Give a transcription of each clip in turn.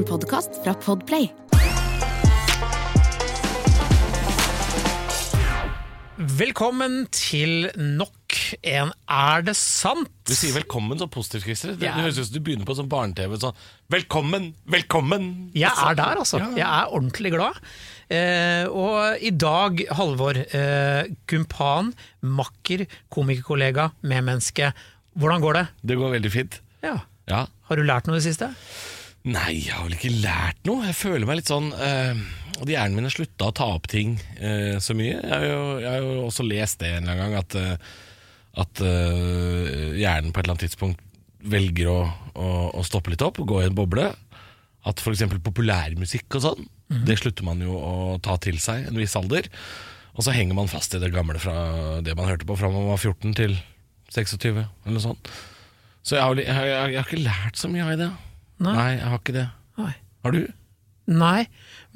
En podkast fra Podplay. Velkommen til nok en Er det sant? Du sier velkommen så positivt, Christer. Det, Ja. det høres ut som du begynner på sånn barne-TV. Sånn, velkommen, velkommen! Jeg er der, altså. Ja. Jeg er ordentlig glad. Eh, og i dag, Halvor, eh, kumpan, makker, komikerkollega, medmenneske. Hvordan går det? Det går veldig fint. Ja. Ja. Har du lært noe i det siste? Nei, jeg har vel ikke lært noe. Jeg føler meg litt sånn øh, At hjernen min har slutta å ta opp ting øh, så mye. Jeg har, jo, jeg har jo også lest det en eller annen gang, at, øh, at eh, hjernen på et eller annet tidspunkt velger å, å, å stoppe litt opp gå i en boble. At f.eks. populærmusikk og sånn, det slutter man jo å ta til seg en viss alder. Og så henger man fast i det gamle fra det man hørte på fra man var 14 til 26, eller noe sånt. Så jeg har, jeg, har- jeg, har- jeg har ikke lært så mye av det. Nei. Nei, jeg har ikke det. Nei. Har du? Nei,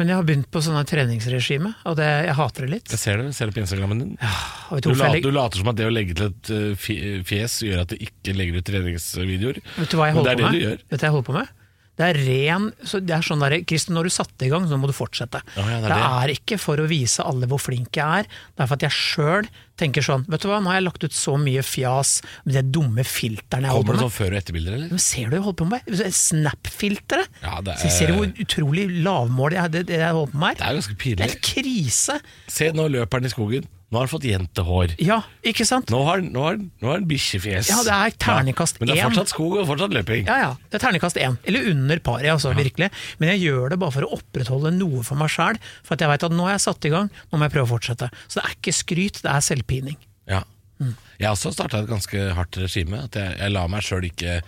men jeg har begynt på sånne treningsregime, og det, jeg hater det litt. Jeg ser det, jeg ser det på Instagrammen din. Ja, Du, later, du later som at det å legge til et uh, fjes gjør at du ikke legger ut treningsvideoer. Vet du hva jeg holder det er på med? det du gjør. Vet du hva jeg holder på med? Det er ren så Det er sånn der, Kristen, når du satte i gang, så må du fortsette. Ja, ja, det er det, det. er ikke for å vise alle hvor flink jeg er, det er for at jeg sjøl tenker sånn Vet du hva, nå har jeg lagt ut så mye fjas med de dumme filterne jeg holder Kommer det på med. sånn før- og etterbilder, eller? Men ser du jeg holder på med? Snap-filteret! Ja, det Så Ser du er- hvor utrolig lavmål jeg, det, det jeg holder på med Det her? er ganske Det pinlig. er krise! Se, nå løper han i skogen. Nå har han fått jentehår. Ja, ikke sant? Nå har, nå har, nå har han bikkjefjes. Ja, det er terningkast Men det er én. fortsatt skog og fortsatt løping. Ja, ja. Det er terningkast én. Eller under paret, altså, virkelig. Men jeg gjør det bare for å opprettholde noe for meg sjæl. For at jeg veit at nå har jeg satt i gang, nå må jeg prøve å fortsette. Så det er ikke skryt, det er selvpining. Ja. Jeg har også starta et ganske hardt regime. At jeg, jeg lar meg sjøl ikke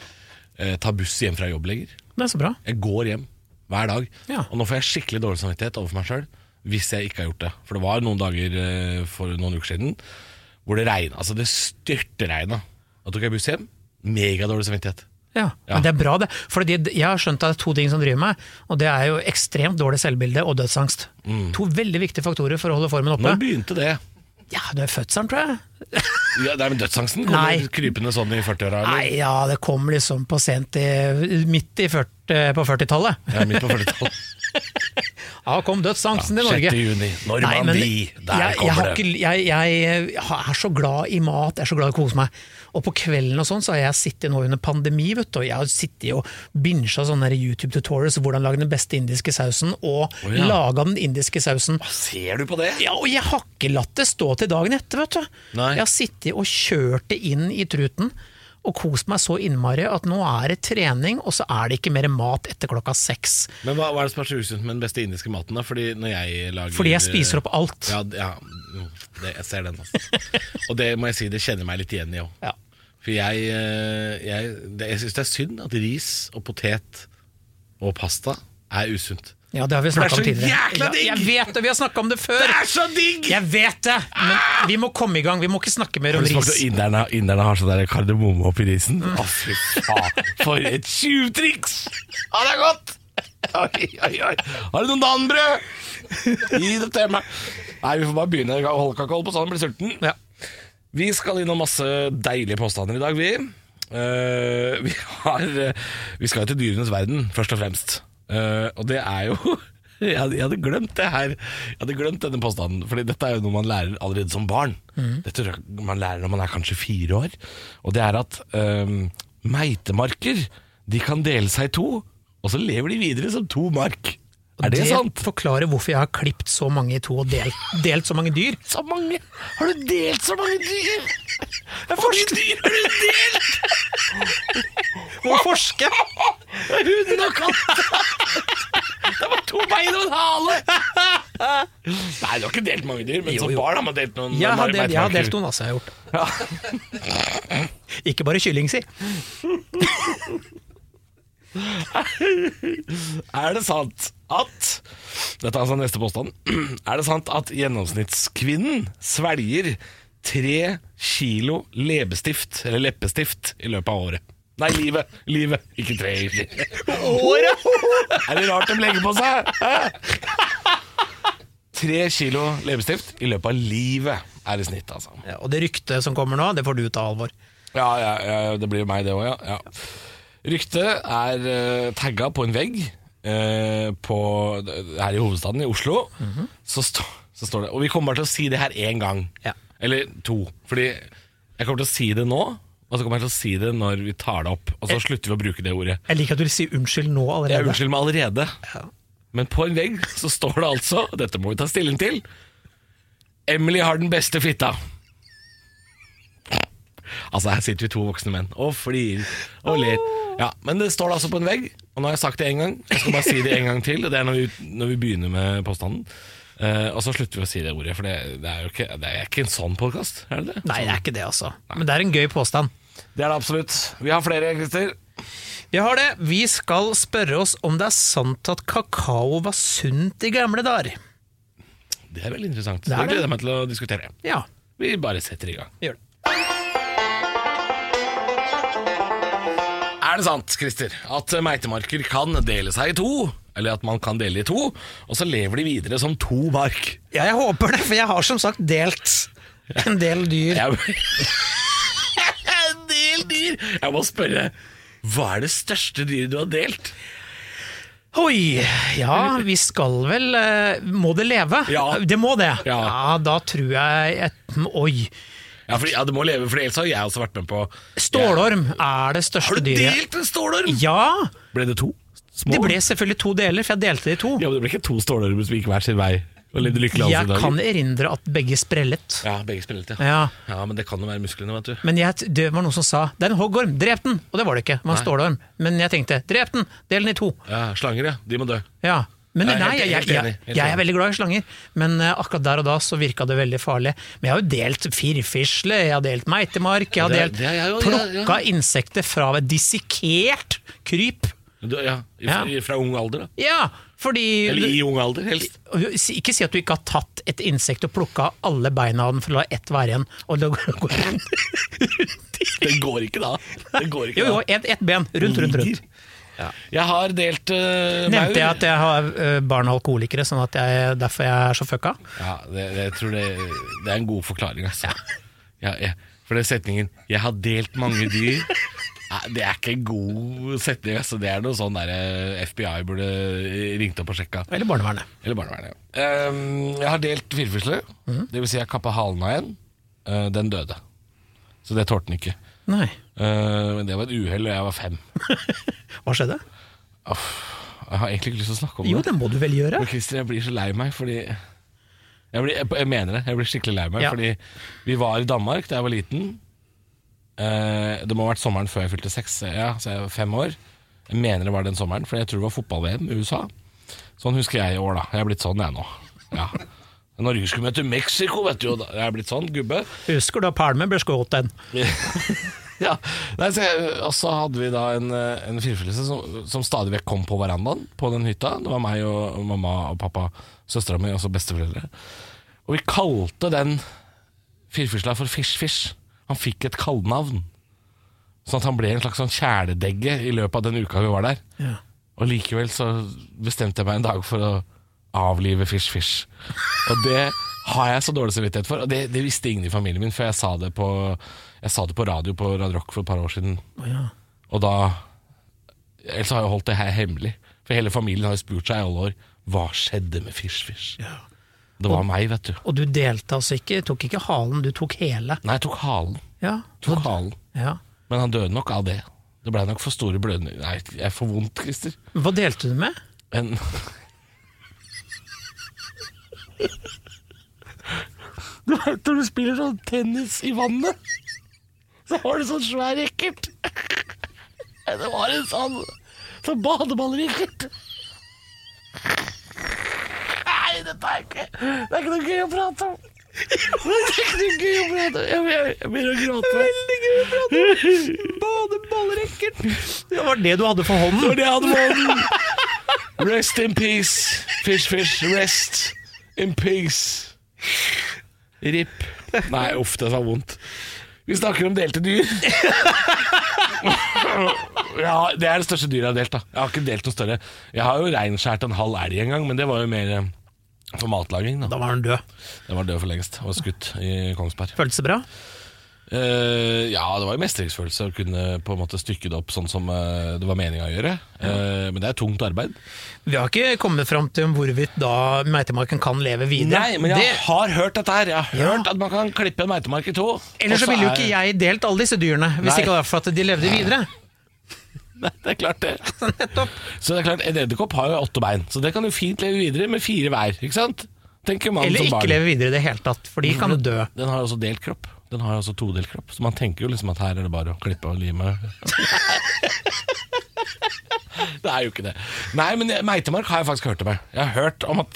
eh, ta buss hjem fra jobb lenger. Det er så bra. Jeg går hjem hver dag. Ja. Og nå får jeg skikkelig dårlig samvittighet overfor meg sjøl hvis jeg ikke har gjort det. For det var noen dager eh, for noen uker siden hvor det regna. Altså det styrtregna. Da tok jeg buss hjem. Megadårlig samvittighet. Ja, Ja. Men det er bra, det. For jeg har skjønt at det er to ting som driver meg, og det er jo ekstremt dårlig selvbilde og dødsangst. To veldig viktige faktorer for å holde formen oppe. Når begynte det? Ja, det er fødselen, tror jeg. Ja, det er med Dødsangsten Nei. kommer krypende sånn i 40-åra? Nei, ja, det kom liksom på sent i, midt i 40, på 40-tallet. Ja, midt på 40-tallet. Ja, kom dødsangsten til 6. Juni. Normandie. Der jeg, kommer det. jeg, jeg er så glad i mat, jeg er så glad i å kose meg. Og på kvelden og sånn så har jeg sittet nå under pandemi, vet du, og jeg har sittet og binsja sånne YouTube-tutorials hvordan lage den beste indiske sausen, og oh, ja. laga den indiske sausen. Hva Ser du på det? Ja, og jeg har ikke latt det stå til dagen etter, vet du. Nei. Jeg har sittet og kjørt det inn i truten. Og kost meg så innmari at nå er det trening, og så er det ikke mer mat etter klokka seks. Men hva, hva er det som er så usunt med den beste indiske maten? da? Fordi når jeg lager Fordi jeg spiser opp alt. Ja, ja det, jeg ser den. Altså. Og det må jeg si, det kjenner meg litt igjen i òg. Ja. For jeg, eh, jeg, det, jeg syns det er synd at ris og potet og pasta er usunt. Ja, det har vi For det er så jækla digg! Ja, jeg vet det, vi har snakka om det før! Det er så digg! Jeg vet det, men vi må komme i gang. Vi må ikke snakke mer om ris. inderne, inderne har sånn der kardemomme oppi risen? Å, fy faen, for et tjuvtriks! Ja, det er godt! Oi, oi, oi. Har du noen danbrød? Gi det til meg. Nei, vi får bare begynne. Holde kakao på sånn, blir sulten. Ja. Vi skal innom masse deilige påstander i dag, vi. Uh, vi, har, uh, vi skal jo til dyrenes verden, først og fremst. Eh, og det er jo jeg hadde, jeg hadde glemt det her. Jeg hadde glemt denne påstanden Fordi dette er jo noe man lærer allerede som barn. Dette tror jeg man lærer når man er kanskje fire år. Og det er at eh, Meitemarker De kan dele seg i to Og så lever de videre som to mark Er det, sant? forklarer hvorfor jeg har klippet så mange i to og delt, delt så mange dyr. Så mange Har du delt så mange dyr? Hvor mange dyr har du delt? Må forske! Hunden og katt. Det var to bein og en hale. Nei, du har ikke delt mange dyr, men Jo, som jo. barn har man delt noen. Jeg har, delt, jeg har delt noen, altså. Jeg har gjort ja. Ikke bare kylling, si. Er det sant at Dette er altså neste påstand. Er det sant at gjennomsnittskvinnen svelger tre kilo leppestift, eller leppestift, i løpet av året? Nei, livet. Livet, ikke tre. Året! Er det rart de legger på seg? Tre kilo leppestift i løpet av livet er i snitt, altså. Ja, og det ryktet som kommer nå, det får du ta, Alvor. Ja, ja, ja det blir meg det òg, ja. ja. Ryktet er uh, tagga på en vegg eh, på, her i hovedstaden, i Oslo, så, stå, så står det Og vi kommer bare til å si det her én gang. Ja. Eller to. Fordi jeg kommer til å si det nå, og så kommer jeg til å si det når vi tar det opp. Og så slutter vi å bruke det ordet. Jeg liker at du sier unnskyld nå Jeg allerede. meg allerede. Men på en vegg så står det altså, dette må vi ta stilling til Emily har den beste fitta. Altså, her sitter vi to voksne menn og flirer og ler. Ja, men det står det altså på en vegg, og nå har jeg sagt det en gang. Jeg skal bare si det en gang til, og det er når vi, når vi begynner med påstanden. Uh, og så slutter vi å si det ordet, for det, det er jo ikke, det er ikke en sånn podkast? Nei, det er ikke det, altså. Men det er en gøy påstand. Det er det absolutt. Vi har flere, Christer. Vi har det. Vi skal spørre oss om det er sant at kakao var sunt i gamle dager. Det er veldig interessant. Det Det, det. gleder jeg meg til å diskutere. Ja, Vi bare setter i gang. vi gjør det. Er det sant, Christer, at meitemarker kan dele seg i to? Eller at man kan dele i to, og så lever de videre som to mark? Ja, jeg håper det, for jeg har som sagt delt en del dyr. En del dyr! Jeg må spørre, hva er det største dyret du har delt? Oi, ja, vi skal vel eh, Må det leve? Ja. Det må det. Ja. da tror jeg et, Oi. Ja, for, ja, det må leve, for ellers har jeg også vært med på Stålorm er det største Har du dyret. delt en stålorm? Ja! Ble det to? Små? Det ble selvfølgelig to deler, for jeg delte det i to. Ja, men det ble ikke to stålormer som gikk hver sin vei og levde lykkelig alle Jeg kan dager? erindre at begge sprellet. Ja, begge spillet, ja. Ja. Ja, men det kan jo være musklene, vet du. Men jeg, det var noen som sa 'det er en hoggorm, drep den'! Og det var det ikke, det var en Nei. stålorm. Men jeg tenkte 'drep den, del den i to'. Ja, Slanger, ja. De må dø. Ja. Men nei, jeg, jeg, jeg, jeg er veldig glad i slanger, men eh, akkurat der og da så virka det veldig farlig. Men jeg har jo delt firfisle, jeg har delt meitemark, jeg har delt det jo, plukka insekter fra et dissekert kryp. Ja, fra, ung alder, da. Ja, fordi Eller i ung alder, helst. Ikke si at du ikke har tatt et insekt og plukka alle beina av den for å la ett være igjen. Og det går, går Det går ikke da. Det går ikke Jo, jo, ett et ben. Rundt, rundt, rundt. Jeg har delt uh, Nevnte jeg at jeg har uh, barn og alkoholikere, sånn at jeg, derfor jeg er så fucka? Ja, det, det, jeg tror det, det er en god forklaring, altså. Ja, ja, for den setningen 'jeg har delt mange dyr' Det er ikke en god setning. Altså. Det er noe sånn der eh, FBI burde ringt opp og sjekka. Eller barnevernet. Eller barnevernet. ja. Um, jeg har delt firfisle. Det vil si jeg kappa halen av en. Uh, den døde. Så det tålte den ikke. Nei. Men det var et uhell, og jeg var fem. Hva skjedde? Uff, jeg har egentlig ikke lyst til å snakke om det. Jo, det. må du vel gjøre? Men Christer, jeg blir så lei meg fordi jeg, blir, jeg, mener det. Jeg blir skikkelig lei meg. Ja. Fordi vi var i Danmark da jeg var liten. Eh, det må ha vært sommeren før jeg fylte seks. Ja, så jeg var fem år. Jeg mener det var den sommeren, for jeg tror det var fotball-VM i USA. Sånn husker jeg i år, da. Jeg er blitt sånn, jeg nå. Ja. Norge skulle møte Mexico, vet du. jo Jeg er blitt sånn, gubbe. Husker da Palme ble skutt den? ja. Nei, så og så hadde vi da en, eh, en firfisle som, som stadig vekk kom på verandaen på den hytta. Det var meg og mamma og pappa, søstera mi og også besteforeldre. Og vi kalte den firfisla for Fish-Fish. Han fikk et kallenavn. Sånn at han ble en slags sånn kjæledegge i løpet av den uka vi var der. Ja. Og likevel så bestemte jeg meg en dag for å avlive Fish Fish. Og det har jeg så dårlig samvittighet for. Og det, det visste ingen i familien min, før jeg sa det på, jeg sa det på radio på Radio Rock for et par år siden. Oh, ja. Og da Ellers har jeg holdt det her hemmelig. For hele familien har jo spurt seg i alle år hva skjedde med Fish Fish. Ja. Det var meg, vet du. Og du delte altså ikke, tok ikke halen, du tok hele. Nei, jeg tok halen. Ja. Tok halen. ja. Men han døde nok av det. Det blei nok for store blødninger Nei, jeg får vondt, Christer. Hva delte du med? En Du vet når du spiller sånn tennis i vannet, så har du sånn svær racket. Det var en sånn sånn badeballracket. Nei, dette er ikke Det er ikke noe gøy å prate om. Det er ikke noe gøy å prate om. Jeg, begynner å gråte. Veldig gøy å prate om! Badeballrekker! Det var det du hadde for hånden? Det var det jeg hadde for hånden. Rest in peace, fish fish. Rest in peace. RIP. Nei, uff, det var vondt. Vi snakker om delte dyr. ja, det er det største dyret jeg har delt. da Jeg har ikke delt noe større. Jeg har jo reinskjært en halv elg en gang, men det var jo mer eh, for matlaging. da Da var den død. Den var død for lengst og skutt i Kongsberg. Føltes det bra? Eh, ja, det var jo mestringsfølelse å kunne på en måte stykke det opp sånn som uh, det var meninga å gjøre. Eh, men det er tungt arbeid. Vi har ikke kommet fram til hvorvidt da meitemarken kan leve videre. Nei, men jeg det, har hørt dette her. Jeg har Ja. hørt at man kan klippe en meitemark i to. ellers så ville jo ikke jeg delt alle disse dyrene, hvis Nei. det ikke var for at de levde videre. Nei, det er klart det. Nettopp. Så det er klart, En edderkopp har jo åtte bein, så det kan jo fint leve videre med fire hver. ikke sant? Man Eller ikke leve videre i det hele tatt, for de kan jo dø. Den har også delt kropp. Den har jo også todelt kropp. Så man tenker jo liksom at her er det bare å klippe og lime. det er jo ikke det. Nei, men meitemark har jeg faktisk hørt om. Jeg Jeg har hørt om at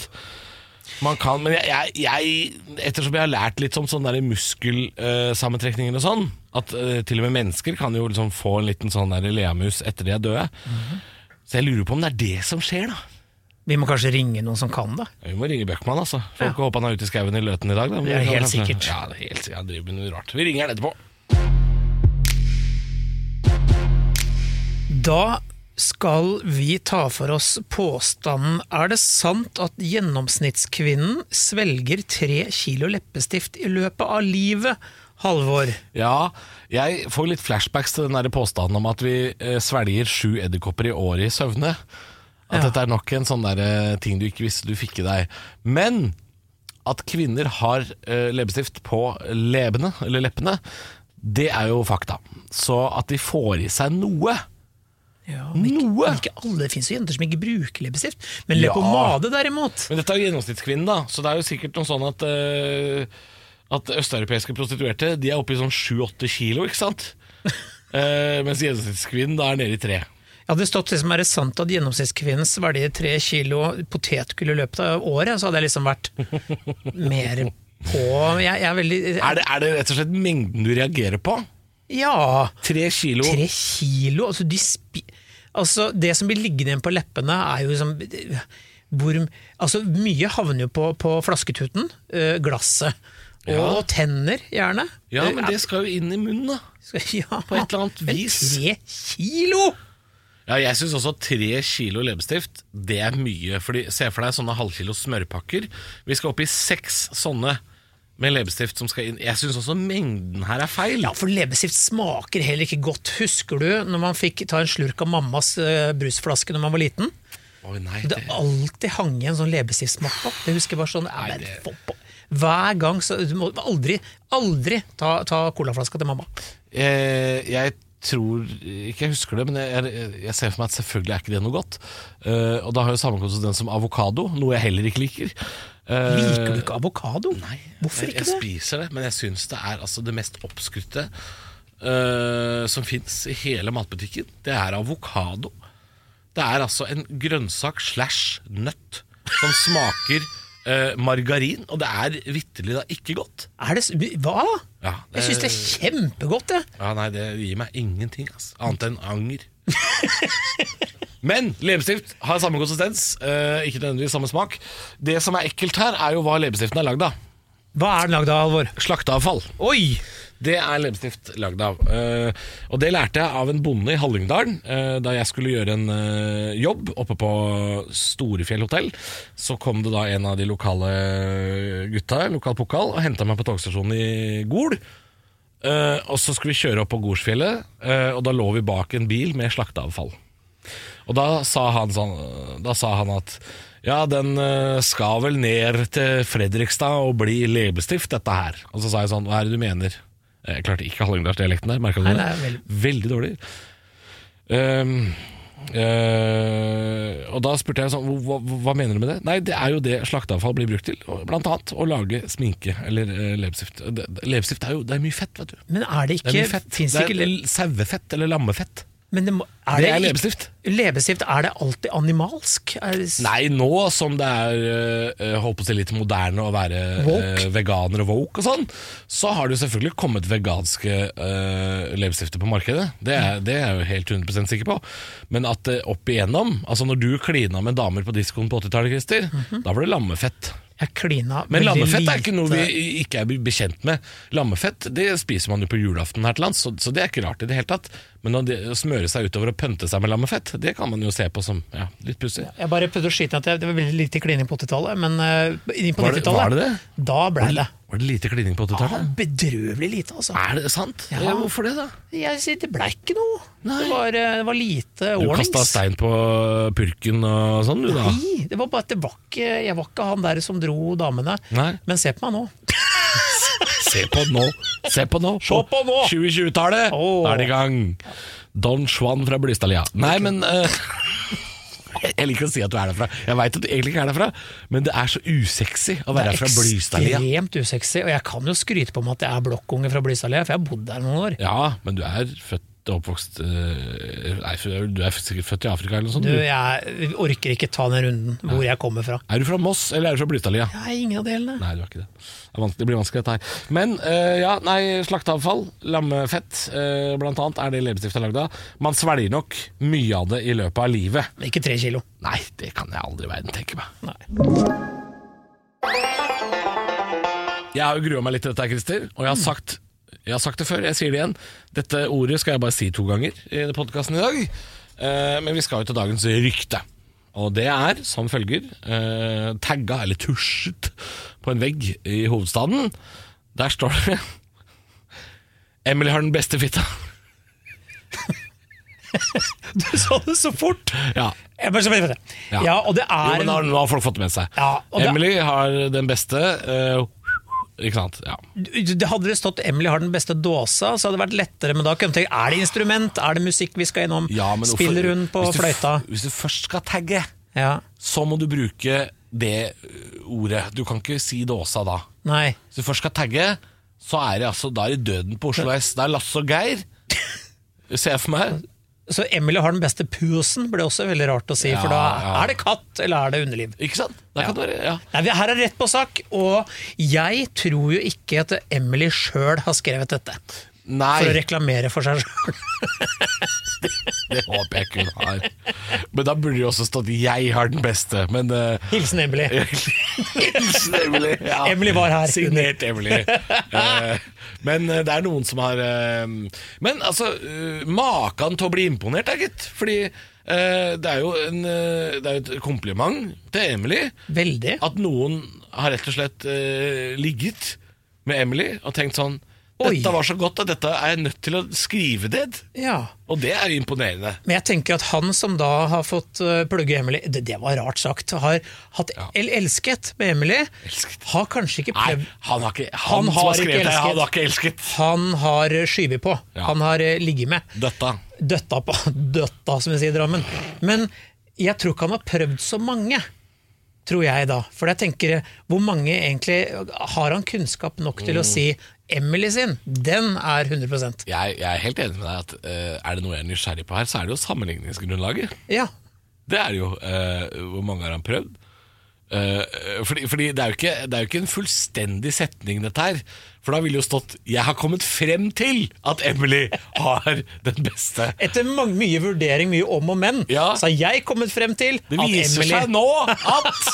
man kan Men jeg, jeg, jeg ettersom jeg har lært litt om sånne muskelsammentrekninger og sånn, at eh, til og med mennesker kan jo liksom få en liten sånn leamus etter de er døde. Så jeg lurer på om det er det som skjer, da. Vi må kanskje ringe noen som kan det. Vi må ringe Bøckmann, altså. Får ikke håpe han er ute i skauen i Løten i dag. Da. Det er helt sikkert. Ja, det er helt sikkert. Han driver med noe rart. Vi ringer han etterpå. Da skal vi ta for oss påstanden Er det sant at gjennomsnittskvinnen svelger tre kilo leppestift i løpet av livet? Halvor. Ja, jeg får litt flashbacks til den der påstanden om at vi eh, svelger sju edderkopper i året i søvne. At Ja. dette er nok en sånn der, eh, ting du ikke visste du fikk i deg. Men at kvinner har uh, leppestift på lebene, eller leppene, det er jo fakta. Så at de får i seg noe Ja, men ikke, Noe. men ikke alle, Det fins jo jenter som ikke bruker leppestift. Men Ja. leppepomade, derimot Men dette er jo gjennomsnittskvinnen, da. Så det er jo sikkert noe sånn at uh, At østeuropeiske prostituerte De er oppe i sånn 7-8 kilo, ikke sant? uh, mens gjennomsnittskvinnen da er nede i tre. Hadde det stått liksom, er det sant at gjennomsnittskvinnen svelger tre kilo potetgull i løpet av året, så hadde jeg liksom vært mer på Jeg, jeg er veldig Er det, er det rett og slett mengden du reagerer på? Ja! Tre kilo? Tre kilo? Altså, de spi altså, det som blir liggende igjen på leppene, er jo liksom hvor, altså, Mye havner jo på, på flasketuten. øh, glasset. Og Ja. tenner, gjerne. Ja, men det skal jo inn i munnen, da. ja, På et eller annet men vis. Tre kilo?! Ja, jeg syns også tre kilo leppestift, det er mye. Fordi Se for deg sånne halvkilo smørpakker. Vi skal opp i seks sånne med leppestift som skal inn. Jeg syns også mengden her er feil. Ja, for leppestift smaker heller ikke godt. Husker du når man fikk ta en slurk av mammas øh, brusflaske når man var liten? Oi, nei, Det det, alltid hang igjen sånn leppestiftsmak på. Det husker jeg bare sånn Nei, men det- Hver gang så Du må aldri, aldri ta, ta colaflaska til mamma. Eh, jeg tror ikke jeg husker det, men jeg, jeg, jeg ser for meg at selvfølgelig er ikke det noe godt. Uh, og da har jo samme konsistens som avokado, noe jeg heller ikke liker. Uh, Liker du ikke avokado? Nei, Hvorfor jeg, ikke jeg det? spiser det, men jeg syns det er altså det mest oppskrytte uh, som fins i hele matbutikken. Det er avokado. Det er altså en grønnsak slash nøtt som smaker eh, margarin, og det er vitterlig da ikke godt. Er det, s- hva? Ja, Jeg syns det er kjempegodt, jeg. Ja, nei, det gir meg ingenting, ass. Annet enn anger. Men leppestift har samme konsistens, eh, ikke nødvendigvis samme smak. Det som er ekkelt her, er jo hva leppestiften er lagd av. Hva er den lagd av, Alvor? Slakteavfall. Oi! Det er leppestift lagd av. Eh, og det lærte jeg av en bonde i Hallingdalen. da jeg skulle gjøre en eh, jobb oppe på Storefjell hotell. Så kom det da en av de lokale gutta, lokal pokal, og henta meg på togstasjonen i Gol. Eh, og så skulle vi kjøre opp på Golsfjellet, eh, og da lå vi bak en bil med slakteavfall. Og da sa han, sånn, da sa han at ja, den eh, skal vel ned til Fredrikstad og bli leppestift, dette her. Og så sa jeg sånn, hva er det du mener? Jeg klarte ikke hallingdalsdialekten der, merka du det? veldig- Veldig dårlig. Um, uh, og da spurte jeg sånn, hva, hva, mener du med det? Nei, det er jo det slakteavfall blir brukt til. Blant annet å lage sminke eller uh, leppestift. Det- det- Leppestift er jo det er mye fett, vet du. Men er det Det er ikke, fett. finnes Det ikke er le- sauefett eller lammefett. men det, må, er Det det er ikke- leppestift. Leppestift, er det alltid animalsk? Det, Nei, nå som det er øh, holdt på å si litt moderne å være Woke. eh, veganer og woke og sånn, så har det jo selvfølgelig kommet veganske øh, leppestifter på markedet. Det er, det er jeg jo helt 100 sikker på. Men at øh, opp igjennom Altså når du klina med damer på diskoen på 80-tallet, Christer, da var det lammefett. Jeg klina Men veldig lammefett er ikke noe lite. vi ikke er bekjent med. Lammefett det spiser man jo på julaften her til lands, så, så det er ikke rart i det hele tatt. Men å de- å smøre seg utover og pønte seg med lammefett, det kan man jo se på som ja, litt pussig. Jeg bare prøvde å skyte at det det var veldig lite klining på 80-tallet, men uh, på 90-tallet, var det det? da ble det. Var det lite klining på 80-tallet? Ja, bedrøvelig lite, altså. Er det sant? Ja. Ja, hvorfor det, da? Jeg sier det ble ikke noe. Det var, eh, det var lite Du kasta stein på purken og sånn, du da? Nei, det var bare at det var ikke, jeg var ikke han der som dro damene. Nei. Men se på meg nå. Se på nå! Se på nå! Se på nå! 2020-tallet! Oh. Da er det i gang. Don Juan fra Blystadlia. Nei, men eh, Jeg liker å si at du er derfra. Jeg veit at du egentlig ikke er derfra, men det er så usexy å være fra Blystadlia. ekstremt usexy, og jeg kan jo skryte på meg at jeg er blokkunge fra Blystadlia, for jeg har bodd der noen år. Ja, men du er født og oppvokst eh, du er sikkert født i Afrika eller noe sånt. Du, jeg orker ikke ta den runden hvor jeg kommer fra. Er du fra Moss, eller er du fra Blytalia? Nei, ingen av delene. Nei, du er ikke det. Det, blir vanskelig dette her. Men eh, ja, nei, slakteavfall, lammefett eh, blant annet, er det leppestift er lagd av. Man svelger nok mye av det i løpet av livet. Men Ikke tre kilo. Nei, det kan jeg aldri i verden tenke meg. Nei. Jeg har jo grua meg litt til dette, Christer, og jeg har sagt jeg har sagt det før, jeg sier det igjen. Dette ordet skal jeg bare si to ganger i podkasten i dag. Eh, men vi skal jo til dagens rykte. Og det er som følger eh, tagga, eller tusjet, på en vegg i hovedstaden. Der står det Emily har den beste fitta. Du sa det så fort! Ja. Ja. ja. og det Jo, er men nå har, nå har folk fått det med seg. Ja, Emily har den beste eh, Ikke sant? Ja. det Hadde det stått 'Emily har den beste dåsa', så hadde det vært lettere. Men da kunne jeg tenkt er det instrument, er det musikk vi skal innom, Ja, spiller hun på hvis du, fløyta? Hvis du først skal tagge, Ja, så må du bruke det ordet. Du kan ikke si dåsa da. Nei. Hvis du først skal tagge, så er det altså Da er det døden på Oslo S. Det er Lasse og Geir. Ser jeg for meg. Så Emily har den beste pusen, ble også veldig rart å si. Ja, for da ja. er det katt, eller er det underliv? Ikke sant? Det kan det være, ja. Nei, vi- Her er rett på sak, og jeg tror jo ikke at Emily sjøl har skrevet dette. Nei, For å reklamere for seg sjøl. det håper jeg ikke hun har. Men da burde det også stått 'jeg har den beste'. Men uh, Hilsen Emily. Hilsen Emily. Ja. Emily var her. Signert Emily. Uh, men uh, det er noen som har Men altså, maken til å bli imponert, da, gitt. Fordi det er jo en, det er jo et kompliment til Emily Veldig. at noen har rett og slett ligget med Emily og tenkt sånn. Dette var så godt at dette er jeg nødt til å skrive ned. Ja. Og det er imponerende. Men jeg tenker at han som da har fått uh, plugge Emily Det, det var rart sagt. Har hatt el elsket med Emily. Elsket. Har kanskje ikke Nei, prøvd han har ikke Han, Han har har ikke det, elsket. han har ikke elsket. Han har skyvet på. Ja. Han har uh, ligget med. Døtta. Døtta på Døtta, som vi sier i Drammen. Men jeg tror ikke han har prøvd så mange. Tror jeg da. For jeg tenker, hvor mange egentlig Har han kunnskap nok til å Mm. si Emily sin, den er 100 Jeg, jeg er helt enig med deg at eh, er det noe jeg er nysgjerrig på her, så er det jo sammenligningsgrunnlaget. Ja. Det er det jo. eh, hvor mange har han prøvd? Eh, fordi fordi det, er jo ikke, det er jo ikke en fullstendig setning, dette her. For da ville jo stått 'Jeg har kommet frem til at Emily har den beste'. Etter mange, mye vurdering, mye om og men, Ja. så har jeg kommet frem til Det viser Emily seg nå at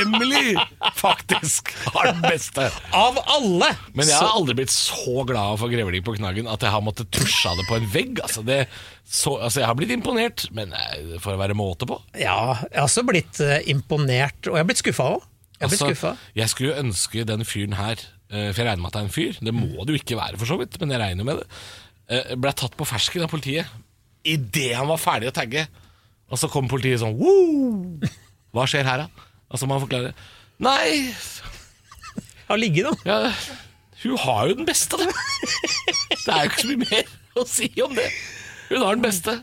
Emily faktisk har den beste. Av alle! Men jeg har aldri blitt så glad for grevling på knaggen at jeg har måttet tusje av det på en vegg. Altså, det, så, altså Jeg har blitt imponert, men eh, for å være måte på. ja, jeg har også blitt eh, imponert, og jeg har blitt skuffa òg. Jeg Altså, jeg skulle jo ønske den fyren her eh, For jeg regner med at det er en fyr. Det må det jo ikke være, for så vidt, men jeg regner med det. eh, Ble tatt på fersken av politiet idet han var ferdig å tagge. Og så kom politiet sånn Woo! Hva skjer her, da? Altså man forklarer Nei, Jeg har ligget, da. ja, hun har jo den beste, da. Det er jo ikke så mye mer å si om det. Hun har den beste.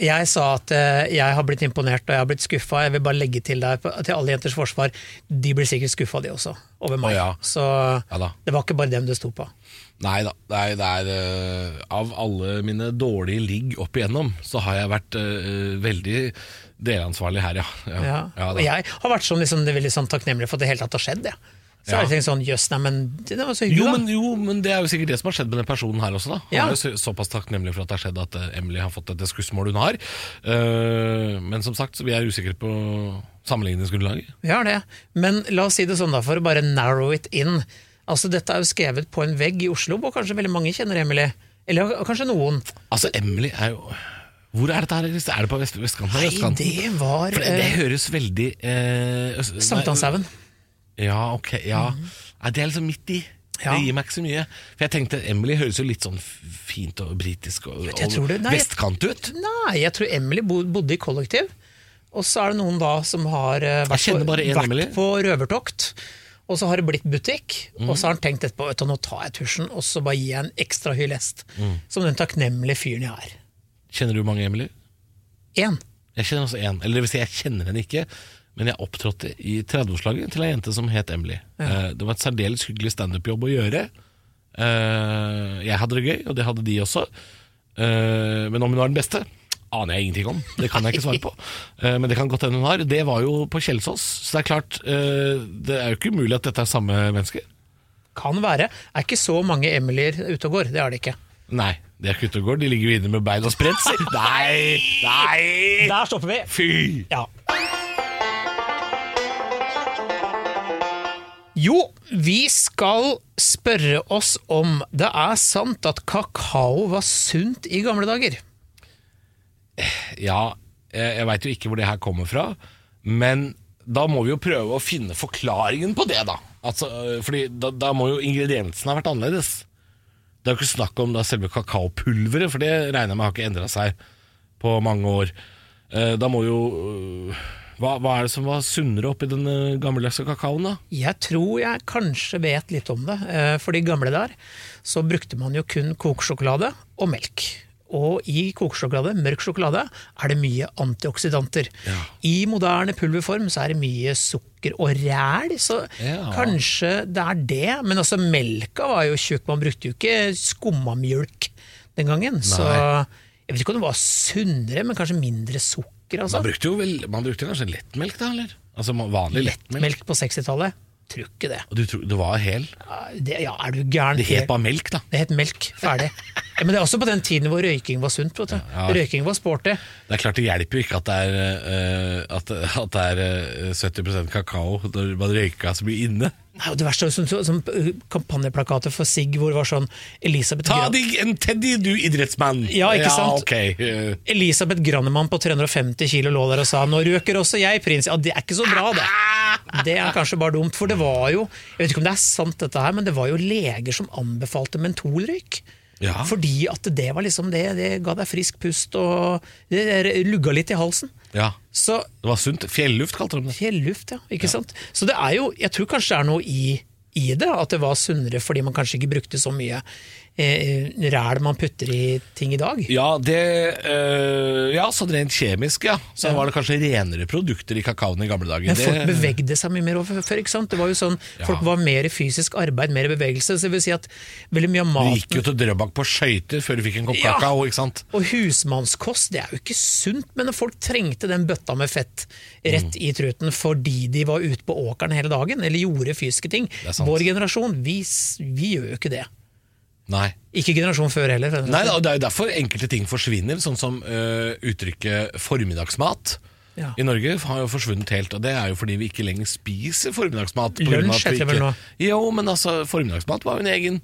Jeg sa at eh, jeg har blitt imponert og jeg har blitt skuffa. Jeg vil bare legge til deg til alle jenters forsvar. De blir sikkert skuffa, de også, over meg. Ja. Så Ja da. det var ikke bare dem det sto på. Nei da. Det er, det er eh, Av alle mine dårlige ligg opp igjennom, så har jeg vært uh, veldig delansvarlig her, ja. Ja, Ja. ja og jeg har vært sånn, liksom, det veldig sånn takknemlig for at det hele tatt har skjedd. Ja. Så har jeg tenkt sånn, jøss, neimen det var så hyggelig, Jo da. men, jo, men det er jo sikkert det som har skjedd med den personen her også. da Han Ja. er jo så, såpass takknemlig for at det har skjedd at eh, Emily har fått dette skussmålet hun har. Eh, men som sagt, så vi er usikre på sammenligningsgrunnlaget. Vi har det. Men la oss si det sånn, da, for å bare narrow it in. Altså, Dette er jo skrevet på en vegg i Oslo, hvor kanskje veldig mange kjenner Emily. Eller kanskje noen. Altså, Emily er jo Hvor er dette her? Christer? Er det på vest vestkanten? eller Nei, østkanten? det var For det, det eh, høres veldig eh, øst- nei, Sankthanshaugen. Ja, ok. Ja. Nei, det er liksom midt i. Ja. Det gir meg ikke så mye. For jeg tenkte Emily høres jo litt sånn fint og britisk og, og tror det- nei, vestkant ut. Nei, jeg tror Emily bodde i kollektiv. Og så er det noen da som har eh, vært, kjenner bare en på, vært på røvertokt. Og så har det blitt butikk, Mm. og så har han tenkt etterpå vet du, nå tar jeg tusjen og så bare gir jeg en ekstra hyllest. Mm. Som den takknemlige fyren jeg er. Kjenner du mange Emily? Én. Jeg kjenner også en. Eller det vil si, jeg kjenner henne ikke. Men jeg opptrådte i 30-årslaget til ei jente som het Emily. Eh, det var et særdeles hyggelig standup-jobb å gjøre. Eh, jeg hadde det gøy, og det hadde de også. Eh, men om hun var den beste, aner jeg ingenting om. Det kan jeg ikke svare på. Men det kan godt hende hun har. Det var jo på Kjelsås, så det er klart Det er jo ikke umulig at dette er samme menneske. Kan være. Er ikke så mange Emilyer ute og går. Det er det ikke. Nei, de er ikke ute og går. De ligger jo inne med bein og spredt. Nei! Nei! Der stopper vi! Fy! Ja. Jo, vi skal spørre oss om det er sant at kakao var sunt i gamle dager. Ja, jeg, veit jo ikke hvor det her kommer fra, men da må vi jo prøve å finne forklaringen på det, da. Altså, øh, fordi da, da må jo ingrediensene ha vært annerledes. Det er jo ikke snakk om da selve kakaopulveret, for det regner jeg med har ikke endra seg på mange år. Eh, Da må jo øh, hva, hva er det som var sunnere oppi den øh, gammeldagse kakaoen, da? Jeg tror jeg kanskje vet litt om det. eh, For de gamle der så brukte man jo kun kokesjokolade og melk. Og i kokesjokolade, mørk sjokolade, er det mye antioksidanter. Ja. I moderne pulverform så er det mye sukker og ræl, så Ja. kanskje det er det. Men altså, melka var jo tjukk, man brukte jo ikke skummamjølk den gangen. Så jeg vet ikke om det var sunnere, men kanskje mindre sukker. Altså. Man brukte jo vel, man brukte kanskje lettmelk, da? eller? Altså vanlig lettmelk? Melk på 60-tallet? Tror ikke det. Og du tror det var hel? Ja, det. Ja, er du gæren? Det het bare melk, da. Det het melk. Ferdig. Ja, men det er også på den tiden hvor røyking var sunt. Du. Ja. Røyking var sporty. Det er klart det hjelper jo ikke at det er, uh, at, at det er uh, 70% kakao når man røyker så mye inne. Nei, Det verste er som, som uh, kampanjeplakater for Sig hvor det var sånn Elisabeth, Ta Gran deg en Teddy, du idrettsmann! Ja, ikke sant? ok. eh, Elisabeth Grannemann på 350 kilo lå der og sa 'nå røker også jeg, prins'. Ja, Det er ikke så bra, det. Det er kanskje bare dumt, for det var jo Jeg vet ikke om det er sant, dette her, men det var jo leger som anbefalte mentolrøyk. Ja. Fordi at det var liksom det, det ga deg frisk pust og det lugga litt i halsen. Ja, Så det var sunt. Fjelluft kalte de det. Fjelluft, ja. Ikke sant? Så det er jo, jeg tror kanskje det er noe i, i det, at det var sunnere fordi man kanskje ikke brukte så mye ræl man putter i ting i dag. Ja, det eh, Ja, sånn rent kjemisk, ja. Så Ja. var det kanskje renere produkter i kakaoen i gamle dager. Men folk Det- bevegde seg mye mer over før. ikke sant? Det var jo sånn, Ja. Folk var mer i fysisk arbeid, mer i bevegelse. så det vil si at veldig mye av Du gikk jo til Drøbak på skøyter før du fikk en kopp Ja. kakao, ikke sant? og husmannskost det er jo ikke sunt, men folk trengte den bøtta med fett rett Mm. i truten fordi de var ute på åkeren hele dagen, eller gjorde fysiske ting. Vår generasjon, vi, vi gjør jo ikke det. Nei. Ikke generasjonen før heller. Nei, saks. Det er jo derfor enkelte ting forsvinner, sånn som uh, uttrykket formiddagsmat. Ja. I Norge har jo forsvunnet helt, og det er jo fordi vi ikke lenger spiser formiddagsmat. Lunsj heter det vel nå? Jo, men altså, formiddagsmat var jo en egen,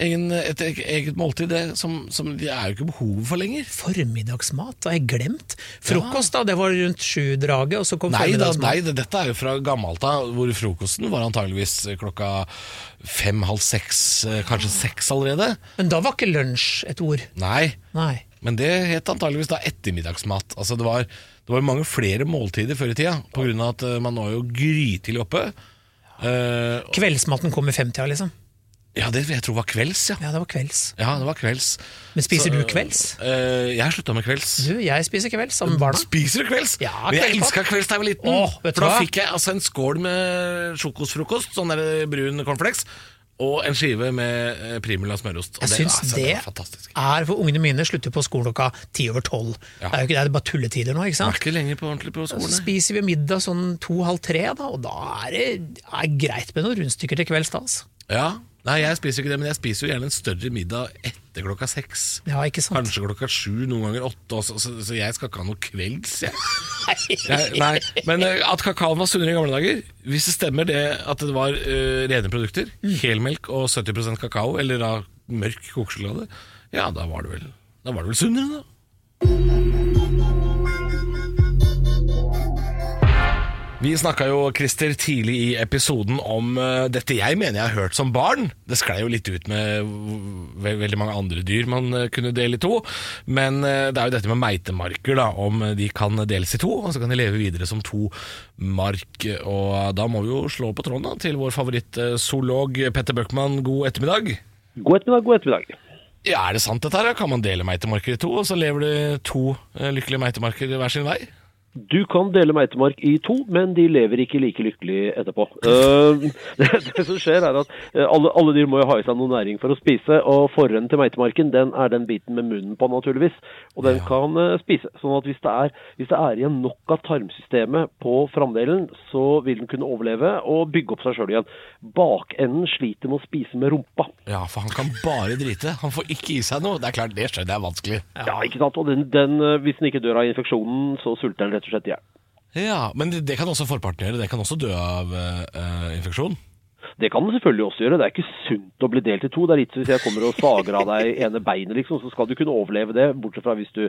egen, et eget måltid det, som, som det er jo ikke behov for lenger. Formiddagsmat, har jeg glemt. Frokost, da, det var rundt sju-draget, og så kom Nei, da, formiddagsmat. nei det, dette er jo fra gammelt av, hvor frokosten var antageligvis klokka fem, halv seks, eh, kanskje seks allerede. Men da var ikke lunsj et ord. Nei, Nei. Men det het antageligvis da ettermiddagsmat. Altså det, var, det var mange flere måltider før i tida, av at eh, man var jo grytidlig oppe. Eh, Kveldsmaten kom i femtida, liksom. Ja, det jeg tror var kvelds, ja. Ja, det var kvelds. Ja, det var kvelds. Men spiser Så, du kvelds? Øh, jeg slutta med kvelds. Du, jeg spiser kvelds sammen med barna. Spiser du kvelds? Ja, Men jeg elska kvelds da jeg var liten. Åh, vet du For da hva? fikk jeg altså en skål med sjokosfrokost, sånn der brun cornflakes, og en skive med eh, Primula smørost. Og Jeg det, syns altså, det var fantastisk. er for ungene mine slutter på skolen klokka ti over tolv. Ja. Det er jo ikke det, det er bare tulletider nå, ikke Jeg er sant? ikke lenger på ordentlig på Så skolen. Så spiser vi middag sånn to-halv tre, da, og da er det er greit med noen rundstykker til kvelds. da, altså. Ja, Nei, jeg spiser jo ikke det, men jeg spiser jo gjerne en større middag etter klokka seks. Ja, ikke sant? Kanskje klokka sju, noen ganger åtte, også, så, så jeg skal ikke ha noe kvelds. Jeg. Jeg, nei, Men eh, at kakaoen var sunnere i gamle dager, hvis det stemmer det at det var uh, rene produkter, Mm. helmelk og 70% kakao, eller da mørk kokesjokolade, Ja, da var det vel Da var det vel sunnere, da. Vi snakka jo, Christer, tidlig i episoden om uh, dette jeg mener jeg har hørt som barn. Det sklei jo litt ut med ve veldig mange andre dyr man uh, kunne dele i to. Men uh, det er jo dette med meitemarker, da, om de kan deles i to, og så kan de leve videre som to mark. Og da må vi jo slå på tråden da, til vår favorittzoolog Petter Bøckmann. God ettermiddag. God ettermiddag, god ettermiddag. Ja, Er det sant dette her? Kan man dele meitemarker i to, og så lever det to lykkelige meitemarker hver sin vei? Du kan dele meitemark i to, men de lever ikke like lykkelig etterpå. Uh, det, det, som skjer er at uh, alle, alle, dyr må jo ha i seg noe næring for å spise, og forrenden til meitemarken den er den biten med munnen på, naturligvis. Og den kan uh, spise. sånn at hvis det, er, hvis det er igjen nok av tarmsystemet på framdelen, så vil den kunne overleve og bygge opp seg sjøl igjen. Bakenden sliter med å spise med rumpa. Ja, for han kan bare drite. Han får ikke i seg noe. Det er klart, det skjønner jeg er vanskelig. Ja, ja ikke sant. Og den, den, hvis den ikke dør av infeksjonen, så sulter den rett og slett i hjel. Ja, Men det, det, kan også forpartnere? Det kan også dø av uh, infeksjon? Det kan den selvfølgelig også gjøre. Det er ikke sunt å bli delt i to. Det er litt som hvis jeg kommer og sager av deg ene beinet, liksom, så skal du kunne overleve det. Bortsett fra hvis du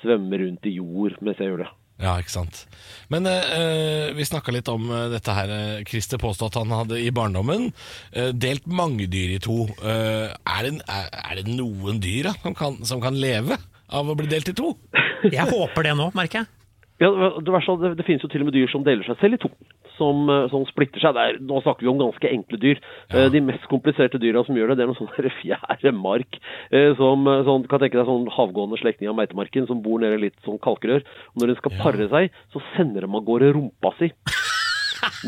svømmer rundt i jord mens jeg gjør det. Ja, ikke sant. Men uh, vi snakka litt om dette her Christer påstod at han hadde i barndommen. Uh, delt mange dyr i to. Er det, er, det, noen dyr da, som, kan, som kan leve av å bli delt i to? Jeg håper det nå, merker jeg. Ja, det, det, det, finnes jo til og med dyr som deler seg selv i to. Som, eh, som splitter seg. Der. nå snakker vi om ganske enkle dyr. Ja. Eh, de mest kompliserte dyra som gjør det, det er noen sånne fjæremark. Eh, som sånn, kan tenke deg sånn havgående slektning av meitemarken som bor nede i litt sånn kalkrør. Og når den skal pare seg, så sender de av gårde rumpa si.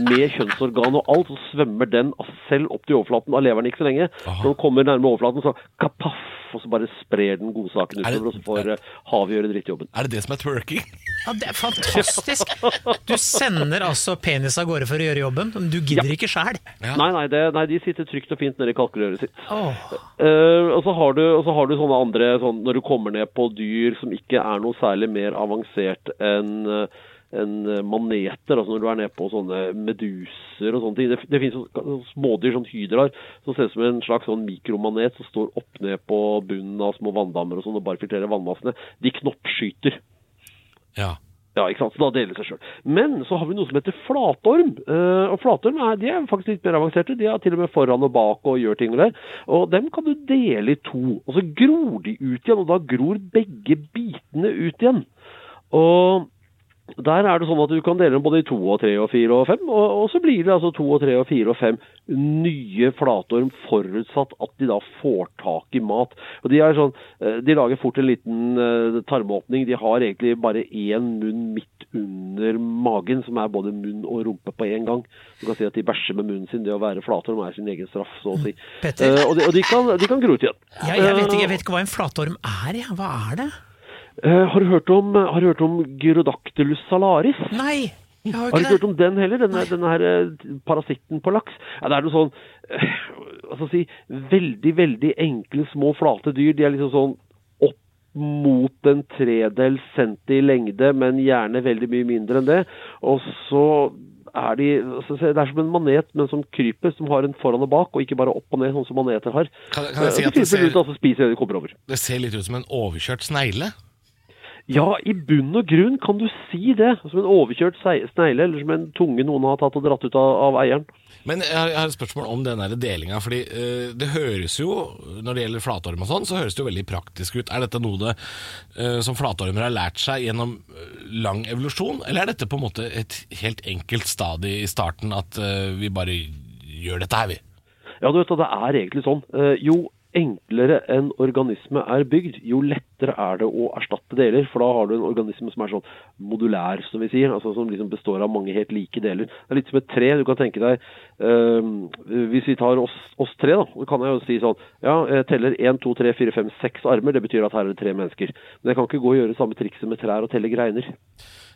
Med kjønnsorgan og alt, så svømmer den selv opp til overflaten. Da lever den ikke så lenge. Aha. Når den kommer nærme overflaten, så kapaff, og så bare sprer den godsaken utover, og så får havet gjøre drittjobben. Er det det som er twerking? Ja, Det er fantastisk! Du sender altså penis av gårde for å gjøre jobben, men du gidder ja. ikke sjæl. Ja. Nei, nei, det, nei, de sitter trygt og fint nedi i kalkrøret sitt. Oh. Uh, og, så har du, og så har du sånne andre sånn, Når du kommer ned på dyr som ikke er noe særlig mer avansert enn uh, enn maneter, altså når du er nede på sånne meduser og sånne ting. Det, det finnes smådyr, sånn hydraer, som ser ut som en slags sånn mikromanet som står opp ned på bunnen av små vanndammer og sånn og bare filtrerer vannmassene. De knoppskyter. Ja. Ja, ikke sant? Så da deler seg sjøl. Men så har vi noe som heter flatorm. Uh, og Flatorm er, de er faktisk litt mer avanserte. De har til og med foran og bak og gjør ting og der. Og dem kan du dele i to. Og så gror de ut igjen, og da gror begge bitene ut igjen. Og der er det sånn at du kan dele dem både i to og tre og fire og fem, og, og, så blir det altså to og tre og fire og fem nye flatorm, forutsatt at de da får tak i mat. Og De er sånn, eh, de lager fort en liten uh, tarmåpning. De har egentlig bare én munn midt under magen, som er både munn og rumpe på én gang. Du kan si at de bæsjer med munnen sin. Det å være flatorm er sin egen straff, så å si. Petter? Uh, og, de, og de, kan, de kan gro ut igjen. Ja, jeg, vet ikke, jeg vet ikke hva en flatorm er, jeg. Hva er det? Uh, har, du hørt om, har du hørt om Gyrodactylus salaris? Nei, jeg har ikke det. Har du ikke hørt om den heller? Denne, denne her uh, parasitten på laks? Ja, det er noe sånn uh, altså si, Veldig, veldig enkle, små, flate dyr. De er liksom sånn opp mot en tredel cent i lengde, men gjerne veldig mye mindre enn det. Og så er de altså, Det er som en manet, men som kryper, som har en foran og bak, og ikke bare opp og ned, sånn som maneter har. Kan, kan jeg si at det ser, ut, altså, spiser det de kommer over. det ser litt ut som en overkjørt snegle? Ja, i bunn og grunn kan du si det. Som en overkjørt snegle, eller som en tunge noen har tatt og dratt ut av, av eieren. Men jeg har, jeg har, et spørsmål om den delinga. fordi uh, Det høres jo, når det gjelder flatorm og sånn, så høres det jo veldig praktisk ut. Er dette noe det, uh, som flatormer har lært seg gjennom eh, lang evolusjon, eller er dette på en måte et helt enkelt stadie i starten at uh, vi bare gjør dette her, vi? Ja, du vet, det er egentlig sånn. jo enklere en organisme er bygd, jo lettere er det å erstatte deler. For da har du en organisme som er sånn modulær, som vi sier. altså Som liksom består av mange helt like deler. Det er litt som et tre. Du kan tenke deg øh, Hvis vi tar oss, oss, tre, da, så kan jeg jo si sånn Ja, jeg teller én, to, tre, fire, fem, seks armer. Det betyr at her er det tre mennesker. Men jeg kan ikke gå og gjøre samme trikset med trær og telle greiner.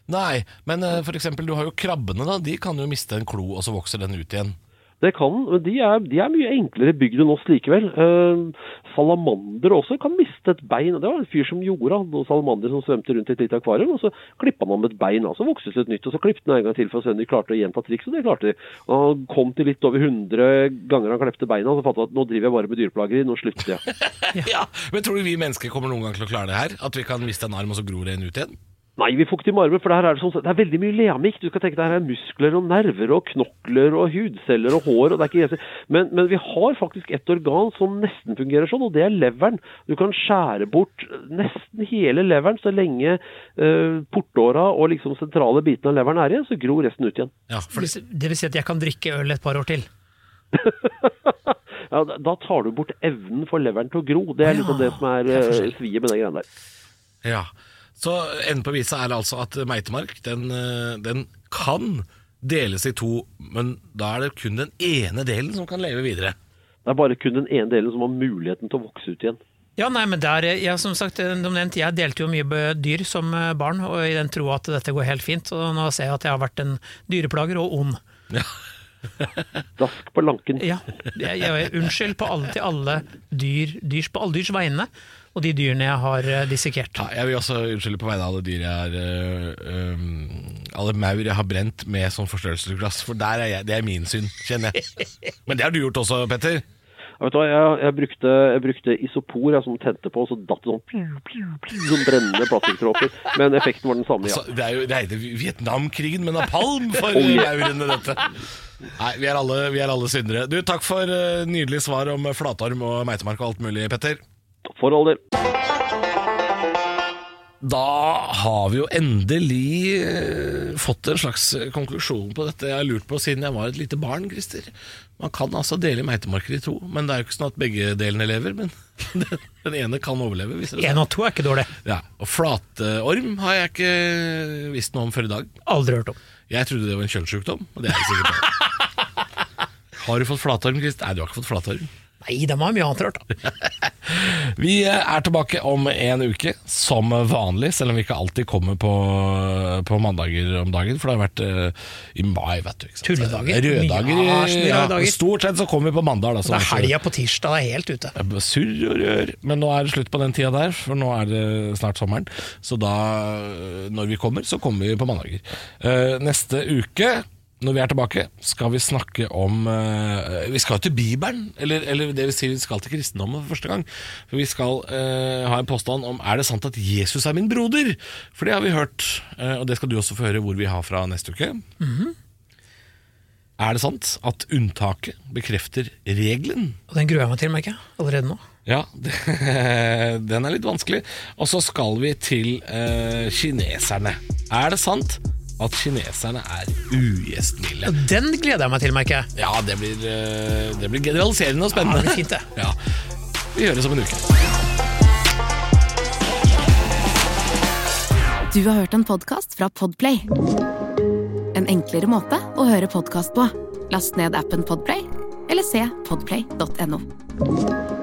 Nei, men uh, for eksempel, du har jo krabbene, da. De kan jo miste en klo, og så vokser den ut igjen. Det kan, men de er, de er mye enklere bygd enn oss likevel. Eh, salamander også kan miste et bein. Det var en fyr som gjorde han, noen salamander som svømte rundt i et lite akvarium. og Så klippa han med et bein, og så vokste det et nytt. og Så klippet han en gang til for å se om de klarte å gjenta trikset, det klarte de. Og Han kom til litt over 100 ganger han klepte beina, og så fattet han at nå driver jeg bare med dyreplageri, nå slutter jeg. Ja, Men tror du vi mennesker kommer noen gang til å klare det her? At vi kan miste en arm, og så gror det en ut igjen? Nei, vi får ikke til med for det her er det, sånn, det er veldig mye leamikk. Du skal tenke det her er muskler og nerver og knokler og hudceller og hår. og det er ikke men, men vi har faktisk et organ som nesten fungerer sånn, og det er leveren. Du kan skjære bort nesten hele leveren så lenge uh, portåra og liksom sentrale bitene av leveren er igjen, så gror resten ut igjen. Ja, for det, Det vil si at jeg kan drikke øl et par år til. ja, da- tar du bort evnen for leveren til å gro. Det er Ja, liksom det som er forskjell. sviet med den greia der. ja. Så enden på visa er altså at meitemark, den, eh, den kan deles i to, men da er det kun den ene delen som kan leve videre. Det er bare kun den ene delen som har muligheten til å vokse ut igjen. Ja, nei, men der, jeg, som sagt, eh, nevnt, jeg delte jo mye dyr som eh, barn, og i den troa at dette går helt fint. Og nå ser jeg at jeg har vært en dyreplager og ond. Ja. Dask på lanken. Ja, jeg, jeg, unnskyld på alle, til alle dyr, dyrs, på alle dyrs vegne, og de dyrene jeg har eh, dissekert. Ja, jeg vil også unnskylde på vegne av alle dyr jeg har øh, Alle maur jeg har brent med sånn forstørrelsesglass, for der er jeg, det er min synd, kjenner jeg. Men det har du gjort også, Petter. Ja, vet du hva, jeg, jeg, brukte, jeg brukte isopor jeg, som tente på, og så datt det sånn pliu, pliu, pliu, sånn brennende plastikkdråper. Men effekten var den samme, ja. Altså, det er jo reine Vietnamkrigen med napalm for Oh, yeah. maurene, dette. Nei, vi er alle, vi er alle syndere. Du, Takk for uh, nydelig svar om flatorm og meitemark og alt mulig, Petter. For all del. Da har vi jo endelig eh, fått en slags konklusjon på dette jeg har lurt på siden jeg var et lite barn, Christer. Man kan altså dele meitemarker i to, men det er jo ikke sånn at begge delene lever. Men den, ene kan overleve. Hvis det er Én og to er ikke dårlig. Ja, og flatorm har jeg ikke visst noe om før i dag. Aldri hørt om. Jeg trodde det var en kjønnssykdom, og det er det sikkert. Har du fått flatorm, Christer? Nei, du har ikke fått flatorm. Nei, de har mye annet rart. da. Vi er tilbake om en uke, som vanlig, selv om vi ikke alltid kommer på, på mandager om dagen. For det har vært uh, i mai, vet du. Ikke sant? Tulledager. Røddager. Ja, stort sett så kommer vi på mandag. Da, så Det er helga på tirsdag, det er helt ute. Surr og rør. Men nå er det slutt på den tida der, for nå er det snart sommeren. Så da, når vi kommer, så kommer vi på mandager. Uh, neste uke, når vi er tilbake, skal vi snakke om uh, Vi skal jo til Bibelen, eller, eller det vil si vi skal til kristendommen for første gang. For vi skal uh, ha en påstand om er det sant at Jesus er min broder. For det har vi hørt, uh, og det skal du også få høre hvor vi har fra neste uke. Er det sant at unntaket bekrefter regelen? Og den gruer jeg meg til, merker jeg. Allerede nå. Ja, det, den er litt vanskelig. Og så skal vi til kineserne. Er det sant at kineserne er ugjestmilde? Den gleder jeg meg til, merker jeg. Ja, det blir, eh, det blir generaliserende og spennende. Ja, det blir fint, det. Ja, Vi høres om en uke. Du har hørt en podkast fra Podplay. En enklere måte å høre podkast på. Last ned appen Podplay, eller se podplay.no.